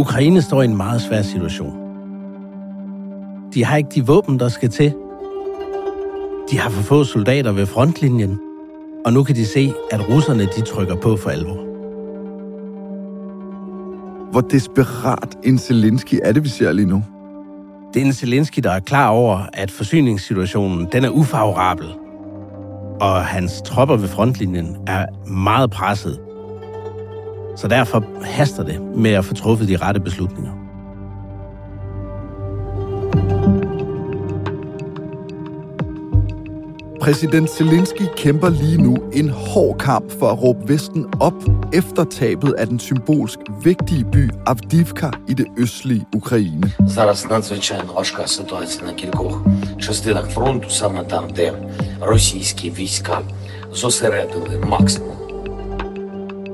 Ukraine står i en meget svær situation. De har ikke de våben, der skal til. De har for få soldater ved frontlinjen, og nu kan de se, at russerne de trykker på for alvor. Hvor desperat en Zelensky er det, vi ser lige nu? Det er en Zelensky, der er klar over, at forsyningssituationen den er ufavorabel, og hans tropper ved frontlinjen er meget presset så derfor haster det med at få truffet de rette beslutninger. Præsident Zelensky kæmper lige nu en hård kamp for at råbe Vesten op efter tabet af den symbolsk vigtige by Avdivka i det østlige Ukraine. Зараз надзвичайно важка ситуація на кількох частинах фронту, саме там, де російські війська зосередили максимум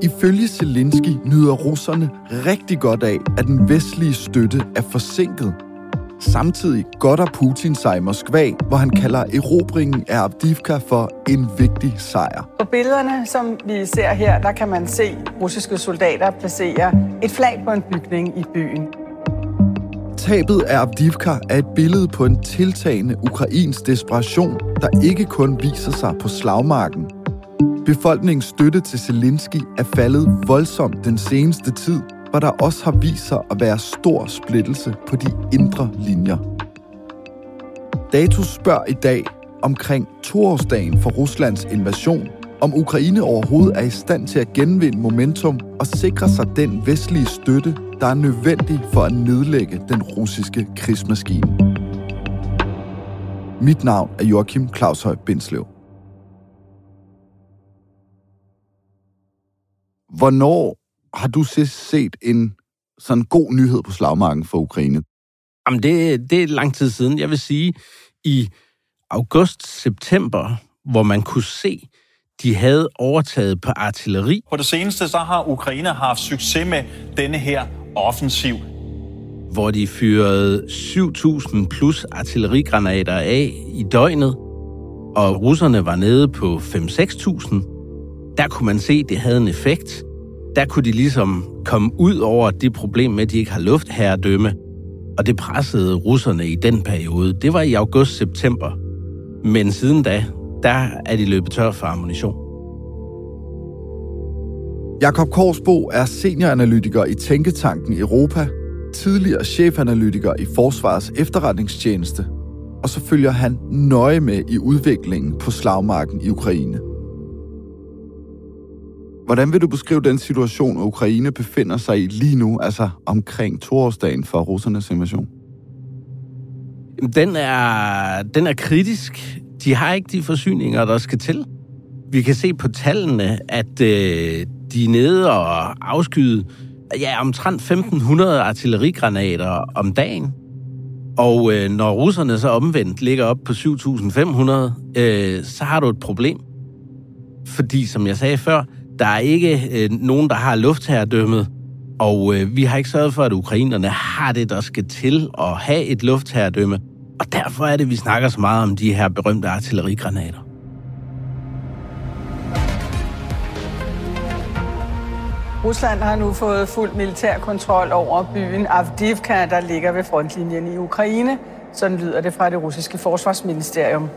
Ifølge Zelensky nyder russerne rigtig godt af, at den vestlige støtte er forsinket. Samtidig godter Putin sig i Moskva, hvor han kalder erobringen af Avdivka for en vigtig sejr. På billederne, som vi ser her, der kan man se russiske soldater placere et flag på en bygning i byen. Tabet af Avdivka er et billede på en tiltagende ukrainsk desperation, der ikke kun viser sig på slagmarken, Befolkningens støtte til Zelensky er faldet voldsomt den seneste tid, hvor der også har vist sig at være stor splittelse på de indre linjer. Datus spørger i dag omkring toårsdagen for Ruslands invasion, om Ukraine overhovedet er i stand til at genvinde momentum og sikre sig den vestlige støtte, der er nødvendig for at nedlægge den russiske krigsmaskine. Mit navn er Joachim Claus Høj Bindslev. Hvornår har du set en sådan god nyhed på slagmarken for Ukraine? Jamen, det, det er lang tid siden. Jeg vil sige, i august-september, hvor man kunne se, de havde overtaget på artilleri. På det seneste så har Ukraine haft succes med denne her offensiv. Hvor de fyrede 7.000 plus artillerigranater af i døgnet, og russerne var nede på 5-6.000 der kunne man se, at det havde en effekt. Der kunne de ligesom komme ud over det problem med, at de ikke har luftherredømme. Og det pressede russerne i den periode. Det var i august-september. Men siden da, der er de løbet tør for ammunition. Jakob Korsbo er senioranalytiker i Tænketanken Europa, tidligere chefanalytiker i Forsvarets efterretningstjeneste, og så følger han nøje med i udviklingen på slagmarken i Ukraine. Hvordan vil du beskrive den situation, Ukraine befinder sig i lige nu, altså omkring toårsdagen for russernes invasion? Den er, den er kritisk. De har ikke de forsyninger, der skal til. Vi kan se på tallene, at øh, de er nede og afskyde ja, omtrent 1.500 artillerigranater om dagen. Og øh, når russerne så omvendt ligger op på 7.500, øh, så har du et problem. Fordi, som jeg sagde før, der er ikke øh, nogen, der har luftherredømmet, og øh, vi har ikke sørget for, at ukrainerne har det, der skal til at have et luftherredømme. Og derfor er det, vi snakker så meget om de her berømte artillerigranater. Rusland har nu fået fuld militær kontrol over byen Avdivka, der ligger ved frontlinjen i Ukraine. Sådan lyder det fra det russiske forsvarsministerium.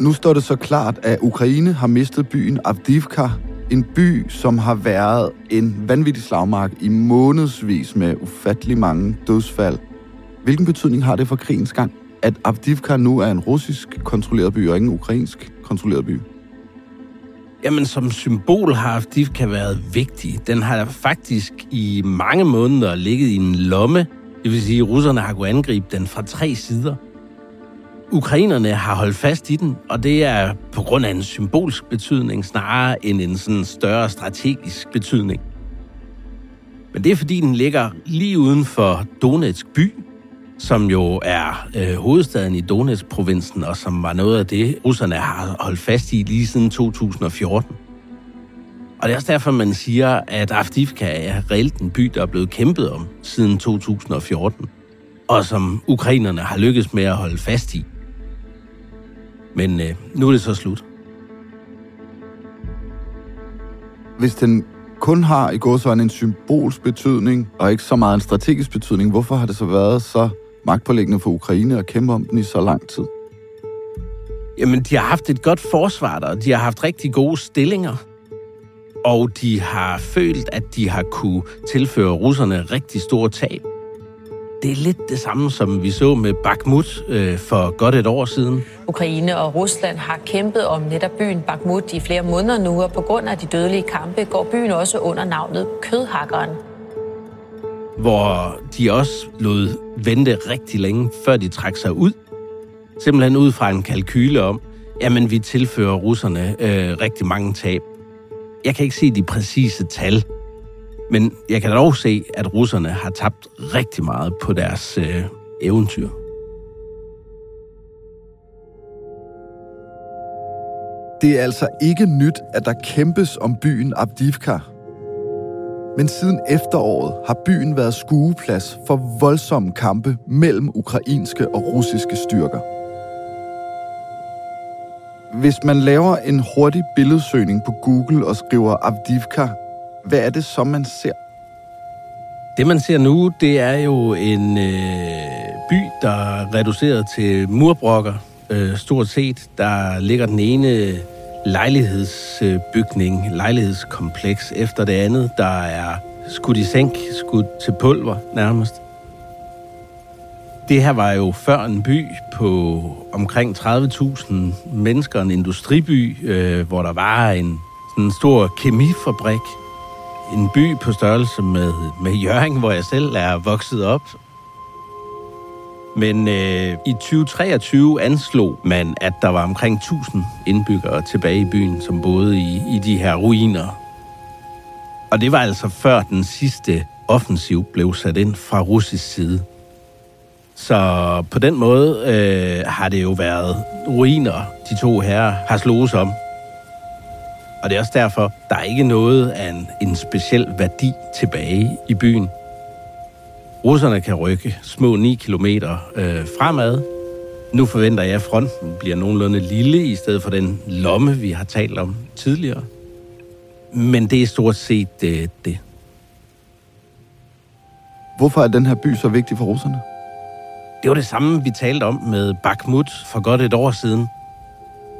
Nu står det så klart, at Ukraine har mistet byen Avdivka, en by, som har været en vanvittig slagmark i månedsvis med ufattelig mange dødsfald. Hvilken betydning har det for krigens gang, at Avdivka nu er en russisk kontrolleret by og ikke en ukrainsk kontrolleret by? Jamen, som symbol har Avdivka været vigtig. Den har faktisk i mange måneder ligget i en lomme. Det vil sige, at russerne har kunnet angribe den fra tre sider. Ukrainerne har holdt fast i den, og det er på grund af en symbolsk betydning, snarere end en sådan større strategisk betydning. Men det er fordi, den ligger lige uden for Donetsk by, som jo er øh, hovedstaden i Donetsk-provinsen, og som var noget af det, russerne har holdt fast i lige siden 2014. Og det er også derfor, man siger, at Avdiivka er reelt en by, der er blevet kæmpet om siden 2014, og som ukrainerne har lykkes med at holde fast i. Men øh, nu er det så slut. Hvis den kun har i gåsøjne en symbolsk betydning, og ikke så meget en strategisk betydning, hvorfor har det så været så magtpålæggende for Ukraine at kæmpe om den i så lang tid? Jamen, de har haft et godt forsvar der, de har haft rigtig gode stillinger, og de har følt, at de har kunne tilføre russerne rigtig store tab. Det er lidt det samme, som vi så med Bakhmut øh, for godt et år siden. Ukraine og Rusland har kæmpet om netop byen Bakhmut i flere måneder nu, og på grund af de dødelige kampe går byen også under navnet Kødhakkeren. Hvor de også lod vente rigtig længe, før de trak sig ud. Simpelthen ud fra en kalkyle om, jamen vi tilfører russerne øh, rigtig mange tab. Jeg kan ikke se de præcise tal, men jeg kan dog se, at russerne har tabt rigtig meget på deres øh, eventyr. Det er altså ikke nyt, at der kæmpes om byen Abdivka. Men siden efteråret har byen været skueplads for voldsomme kampe mellem ukrainske og russiske styrker. Hvis man laver en hurtig billedsøgning på Google og skriver Avdivka, hvad er det så, man ser? Det, man ser nu, det er jo en øh, by, der er reduceret til murbrokker, øh, stort set. Der ligger den ene lejlighedsbygning, lejlighedskompleks efter det andet, der er skudt i sænk, skudt til pulver nærmest. Det her var jo før en by på omkring 30.000 mennesker, en industriby, øh, hvor der var en sådan en stor kemifabrik, en by på størrelse med, med Jørgen, hvor jeg selv er vokset op. Men øh, i 2023 anslog man, at der var omkring 1000 indbyggere tilbage i byen, som boede i, i de her ruiner. Og det var altså før den sidste offensiv blev sat ind fra russisk side. Så på den måde øh, har det jo været ruiner, de to herrer har slået om. Og det er også derfor, der er ikke noget af en, en speciel værdi tilbage i byen. Russerne kan rykke små 9 kilometer øh, fremad. Nu forventer jeg, at fronten bliver nogenlunde lille, i stedet for den lomme, vi har talt om tidligere. Men det er stort set øh, det. Hvorfor er den her by så vigtig for russerne? Det var det samme, vi talte om med Bakhmut for godt et år siden.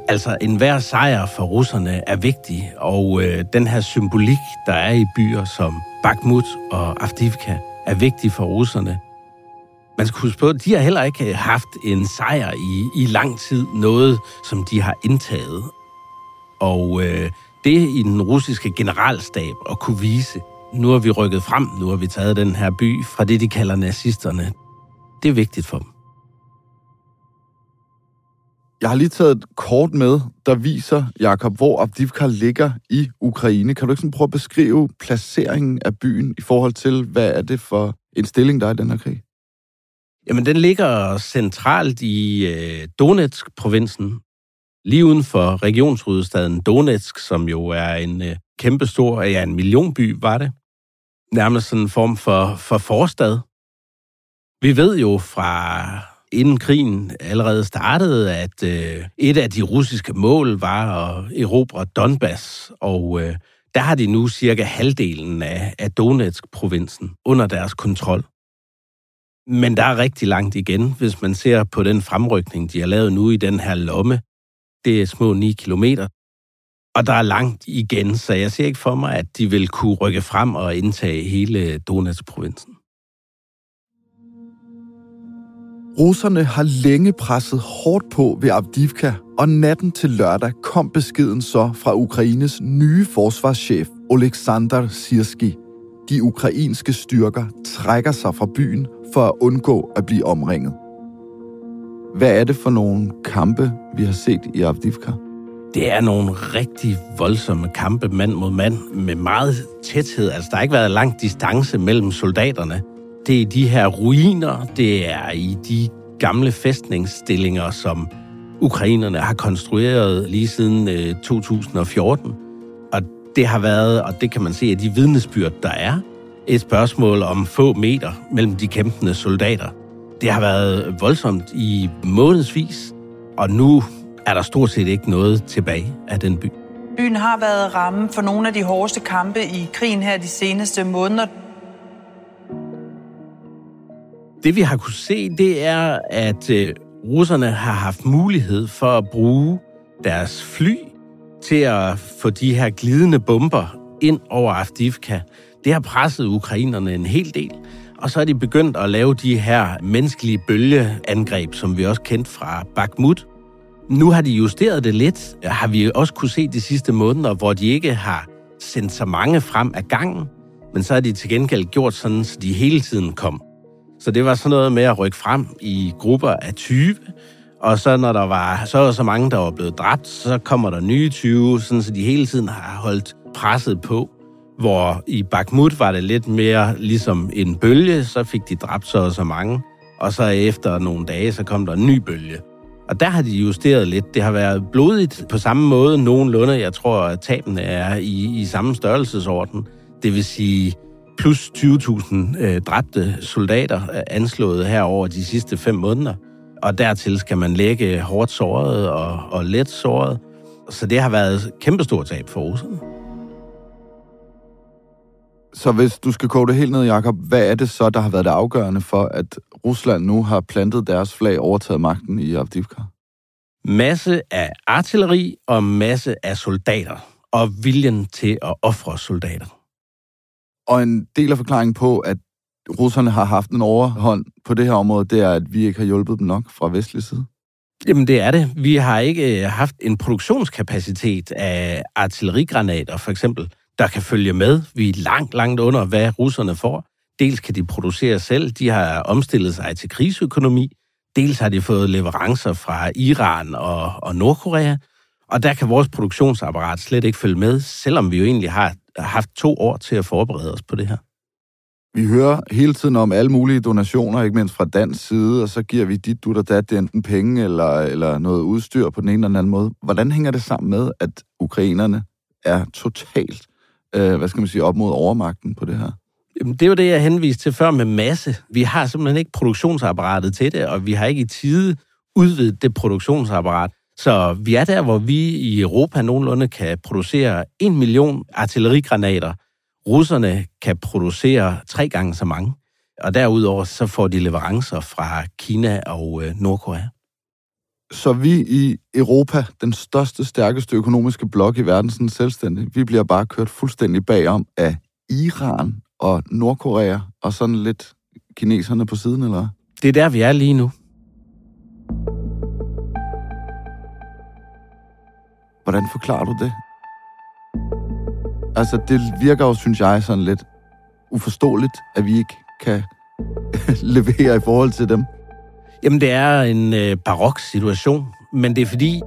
Altså, enhver sejr for russerne er vigtig, og øh, den her symbolik, der er i byer som Bakhmut og Avdivka, er vigtig for russerne. Man skal huske på, at de har heller ikke haft en sejr i, i lang tid, noget som de har indtaget. Og øh, det i den russiske generalstab at kunne vise, nu har vi rykket frem, nu har vi taget den her by fra det, de kalder nazisterne, det er vigtigt for dem. Jeg har lige taget et kort med, der viser, Jakob, hvor Avdivka ligger i Ukraine. Kan du ikke sådan prøve at beskrive placeringen af byen i forhold til, hvad er det for en stilling, der er i den her krig? Jamen, den ligger centralt i øh, Donetsk-provinsen, lige uden for regionshovedstaden Donetsk, som jo er en øh, kæmpestor, ja, en millionby, var det. Nærmest sådan en form for, for forstad. Vi ved jo fra inden krigen allerede startede, at øh, et af de russiske mål var at erobre Donbass, og øh, der har de nu cirka halvdelen af, af Donetsk-provinsen under deres kontrol. Men der er rigtig langt igen, hvis man ser på den fremrykning, de har lavet nu i den her lomme. Det er små 9 kilometer. Og der er langt igen, så jeg ser ikke for mig, at de vil kunne rykke frem og indtage hele Donetsk-provinsen. Russerne har længe presset hårdt på ved Avdivka, og natten til lørdag kom beskeden så fra Ukraines nye forsvarschef, Oleksandr Sirski. De ukrainske styrker trækker sig fra byen for at undgå at blive omringet. Hvad er det for nogle kampe, vi har set i Avdivka? Det er nogle rigtig voldsomme kampe mand mod mand med meget tæthed. Altså, der har ikke været lang distance mellem soldaterne. Det er i de her ruiner, det er i de gamle fæstningsstillinger, som ukrainerne har konstrueret lige siden øh, 2014. Og det har været, og det kan man se af de vidnesbyrd, der er, et spørgsmål om få meter mellem de kæmpende soldater. Det har været voldsomt i månedsvis, og nu er der stort set ikke noget tilbage af den by. Byen har været ramme for nogle af de hårdeste kampe i krigen her de seneste måneder. Det vi har kunne se, det er, at øh, russerne har haft mulighed for at bruge deres fly til at få de her glidende bomber ind over Afdivka. Det har presset ukrainerne en hel del. Og så er de begyndt at lave de her menneskelige bølgeangreb, som vi også kendt fra Bakhmut. Nu har de justeret det lidt, har vi også kunne se de sidste måneder, hvor de ikke har sendt så mange frem af gangen, men så har de til gengæld gjort sådan, så de hele tiden kom. Så det var sådan noget med at rykke frem i grupper af 20, og så når der var så så mange, der var blevet dræbt, så kommer der nye 20, sådan så de hele tiden har holdt presset på. Hvor i Bakhmut var det lidt mere ligesom en bølge, så fik de dræbt så og så mange, og så efter nogle dage, så kom der en ny bølge. Og der har de justeret lidt. Det har været blodigt på samme måde nogenlunde. Jeg tror, at tabene er i, i samme størrelsesorden. Det vil sige, plus 20.000 øh, dræbte soldater øh, anslået her over de sidste fem måneder. Og dertil skal man lægge hårdt såret og, og let såret. Så det har været et kæmpestort tab for russerne. Så hvis du skal koge det helt ned, Jacob, hvad er det så, der har været det afgørende for, at Rusland nu har plantet deres flag overtaget magten i Avdivka? Masse af artilleri og masse af soldater. Og viljen til at ofre soldater. Og en del af forklaringen på, at russerne har haft en overhånd på det her område, det er, at vi ikke har hjulpet dem nok fra vestlig side. Jamen det er det. Vi har ikke øh, haft en produktionskapacitet af artillerigranater for eksempel, der kan følge med. Vi er langt, langt under, hvad russerne får. Dels kan de producere selv, de har omstillet sig til krigsøkonomi. Dels har de fået leverancer fra Iran og, og Nordkorea. Og der kan vores produktionsapparat slet ikke følge med, selvom vi jo egentlig har haft to år til at forberede os på det her. Vi hører hele tiden om alle mulige donationer, ikke mindst fra dansk side, og så giver vi dit, du der dat, enten penge eller, eller noget udstyr på den ene eller den anden måde. Hvordan hænger det sammen med, at ukrainerne er totalt, øh, hvad skal man sige, op mod overmagten på det her? Jamen, det var det, jeg henviste til før med masse. Vi har simpelthen ikke produktionsapparatet til det, og vi har ikke i tide udvidet det produktionsapparat. Så vi er der, hvor vi i Europa nogenlunde kan producere en million artillerigranater. Russerne kan producere tre gange så mange. Og derudover så får de leverancer fra Kina og øh, Nordkorea. Så vi i Europa, den største, stærkeste økonomiske blok i verden, sådan selvstændig, vi bliver bare kørt fuldstændig bagom af Iran og Nordkorea, og sådan lidt kineserne på siden, eller Det er der, vi er lige nu. Hvordan forklarer du det? Altså, det virker jo, synes jeg, sådan lidt uforståeligt, at vi ikke kan levere i forhold til dem. Jamen, det er en øh, barok situation, men det er fordi,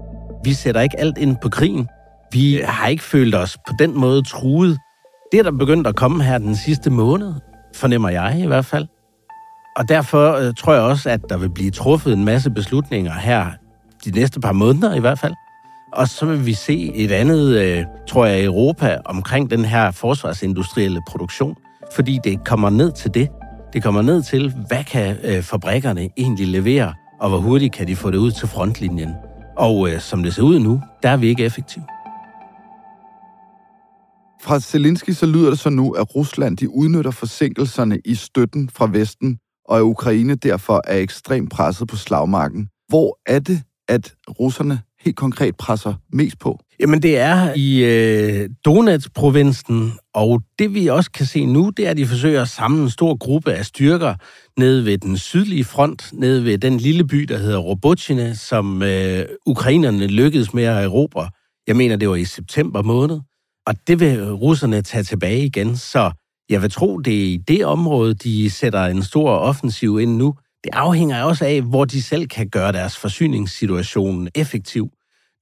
vi sætter ikke alt ind på krigen. Vi har ikke følt os på den måde truet. Det er der begyndt at komme her den sidste måned, fornemmer jeg i hvert fald. Og derfor øh, tror jeg også, at der vil blive truffet en masse beslutninger her de næste par måneder i hvert fald. Og så vil vi se et andet, øh, tror jeg, Europa omkring den her forsvarsindustrielle produktion. Fordi det kommer ned til det. Det kommer ned til, hvad kan øh, fabrikkerne egentlig levere, og hvor hurtigt kan de få det ud til frontlinjen. Og øh, som det ser ud nu, der er vi ikke effektive. Fra Zelensky så lyder det så nu, at Rusland de udnytter forsinkelserne i støtten fra Vesten, og at Ukraine derfor er ekstremt presset på slagmarken. Hvor er det, at russerne helt konkret presser mest på? Jamen, det er i øh, Donetsk-provinsen, og det vi også kan se nu, det er, at de forsøger at samle en stor gruppe af styrker nede ved den sydlige front, nede ved den lille by, der hedder Robotchine, som øh, ukrainerne lykkedes med at erobre. Jeg mener, det var i september måned. Og det vil russerne tage tilbage igen, så jeg vil tro, det er i det område, de sætter en stor offensiv ind nu. Det afhænger også af, hvor de selv kan gøre deres forsyningssituation effektiv.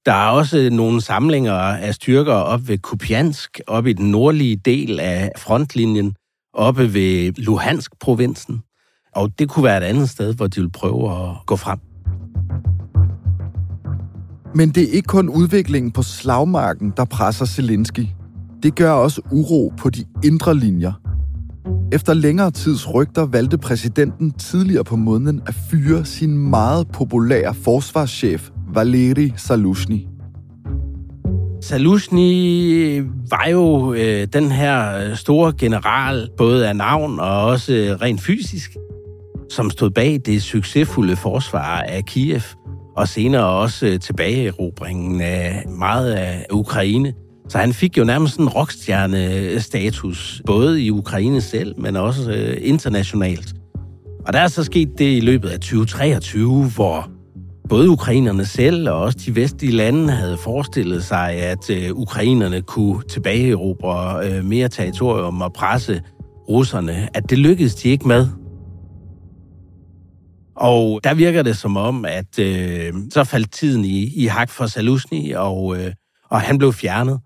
Der er også nogle samlinger af styrker op ved Kupiansk, op i den nordlige del af frontlinjen, oppe ved Luhansk-provinsen. Og det kunne være et andet sted, hvor de vil prøve at gå frem. Men det er ikke kun udviklingen på slagmarken, der presser Zelensky. Det gør også uro på de indre linjer. Efter længere tids rygter valgte præsidenten tidligere på måneden at fyre sin meget populære forsvarschef Valeri Salushny. Salushny var jo øh, den her øh, store general, både af navn og også øh, rent fysisk, som stod bag det succesfulde forsvar af Kiev, og senere også øh, tilbageerobringen af meget af Ukraine. Så han fik jo nærmest en rockstjerne-status, både i Ukraine selv, men også øh, internationalt. Og der er så sket det i løbet af 2023, hvor både ukrainerne selv og også de vestlige lande havde forestillet sig, at øh, ukrainerne kunne tilbageerobre øh, mere territorium og presse russerne, at det lykkedes de ikke med. Og der virker det som om, at øh, så faldt tiden i, i hak for Salusny, og, øh, og han blev fjernet.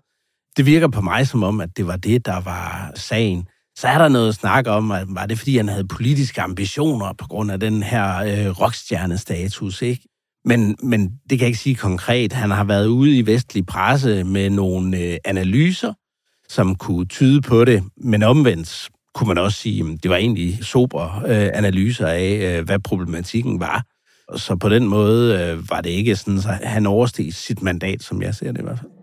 Det virker på mig som om, at det var det, der var sagen. Så er der noget snak om, at var det fordi, han havde politiske ambitioner på grund af den her øh, rockstjernestatus, ikke? Men, men det kan jeg ikke sige konkret. Han har været ude i vestlig presse med nogle øh, analyser, som kunne tyde på det, men omvendt kunne man også sige, at det var egentlig sobre øh, analyser af, øh, hvad problematikken var. Så på den måde øh, var det ikke sådan, at han oversteg sit mandat, som jeg ser det i hvert fald.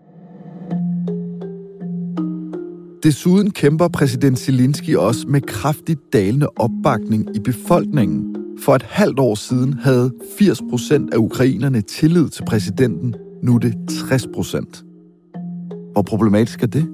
Desuden kæmper præsident Zelensky også med kraftigt dalende opbakning i befolkningen. For et halvt år siden havde 80 procent af ukrainerne tillid til præsidenten. Nu er det 60 procent. Hvor problematisk er det?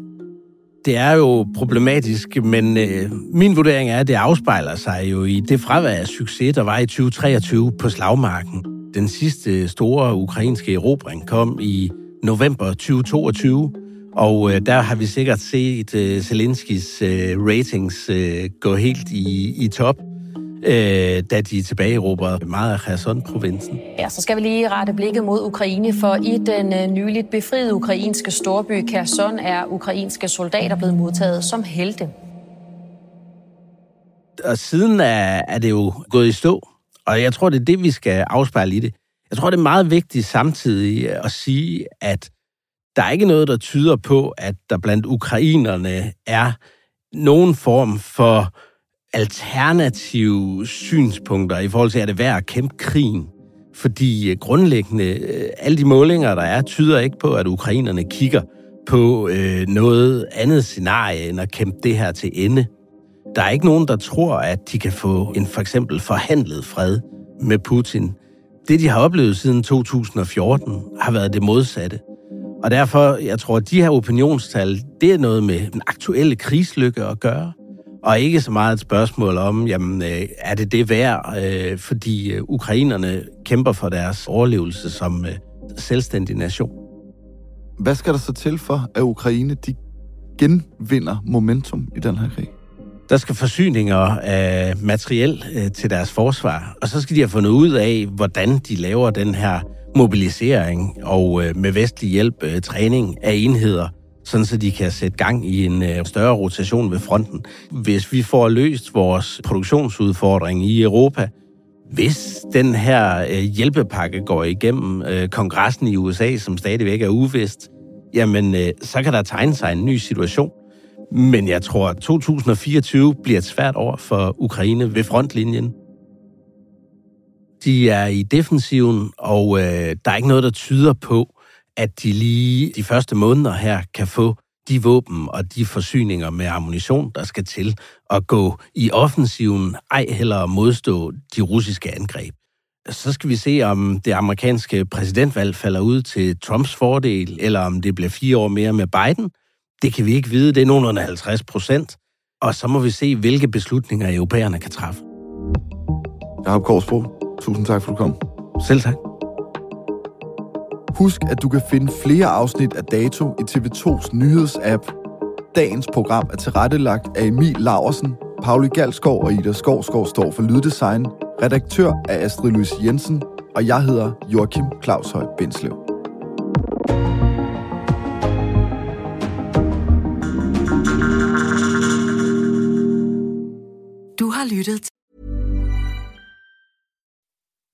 Det er jo problematisk, men øh, min vurdering er, at det afspejler sig jo i det fravær af succes, der var i 2023 på slagmarken. Den sidste store ukrainske erobring kom i november 2022, og øh, der har vi sikkert set øh, Zelenskis øh, ratings øh, gå helt i, i top øh, da de tilbageerobrede meget af Kherson-provinsen. Ja, så skal vi lige rette blikket mod Ukraine, for i den øh, nyligt befriede ukrainske storby Kherson er ukrainske soldater blevet modtaget som helte. Og siden er, er det jo gået i stå, og jeg tror, det er det, vi skal afspejle i det. Jeg tror, det er meget vigtigt samtidig at sige, at der er ikke noget, der tyder på, at der blandt ukrainerne er nogen form for alternative synspunkter i forhold til, at det værd at kæmpe krigen. Fordi øh, grundlæggende, øh, alle de målinger, der er, tyder ikke på, at ukrainerne kigger på øh, noget andet scenarie, end at kæmpe det her til ende. Der er ikke nogen, der tror, at de kan få en for eksempel forhandlet fred med Putin. Det, de har oplevet siden 2014, har været det modsatte. Og derfor, jeg tror, at de her opinionstal, det er noget med den aktuelle krigslykke at gøre og ikke så meget et spørgsmål om, jamen, øh, er det det værd, øh, fordi øh, ukrainerne kæmper for deres overlevelse som selvstændig nation. Hvad skal der så til for, at Ukraine de genvinder momentum i den her krig? Der skal forsyninger af materiel til deres forsvar, og så skal de have fundet ud af, hvordan de laver den her mobilisering og øh, med vestlig hjælp øh, træning af enheder, sådan så de kan sætte gang i en øh, større rotation ved fronten. Hvis vi får løst vores produktionsudfordring i Europa, hvis den her øh, hjælpepakke går igennem øh, kongressen i USA, som stadigvæk er uvist, jamen øh, så kan der tegne sig en ny situation. Men jeg tror, at 2024 bliver et svært år for Ukraine ved frontlinjen. De er i defensiven, og øh, der er ikke noget, der tyder på, at de lige de første måneder her kan få de våben og de forsyninger med ammunition, der skal til at gå i offensiven, ej heller modstå de russiske angreb. Så skal vi se, om det amerikanske præsidentvalg falder ud til Trumps fordel, eller om det bliver fire år mere med Biden. Det kan vi ikke vide. Det er nogenlunde 50 procent. Og så må vi se, hvilke beslutninger europæerne kan træffe. Jacob Korsbro, tusind tak for, at du kom. Selv tak. Husk, at du kan finde flere afsnit af Dato i TV2's nyhedsapp. Dagens program er tilrettelagt af Emil Laversen, Pauli Galskov og Ida Skovskov står for Lyddesign. Redaktør er Astrid Louise Jensen, og jeg hedder Joachim Claus Høj Bindslev. Du har lyttet til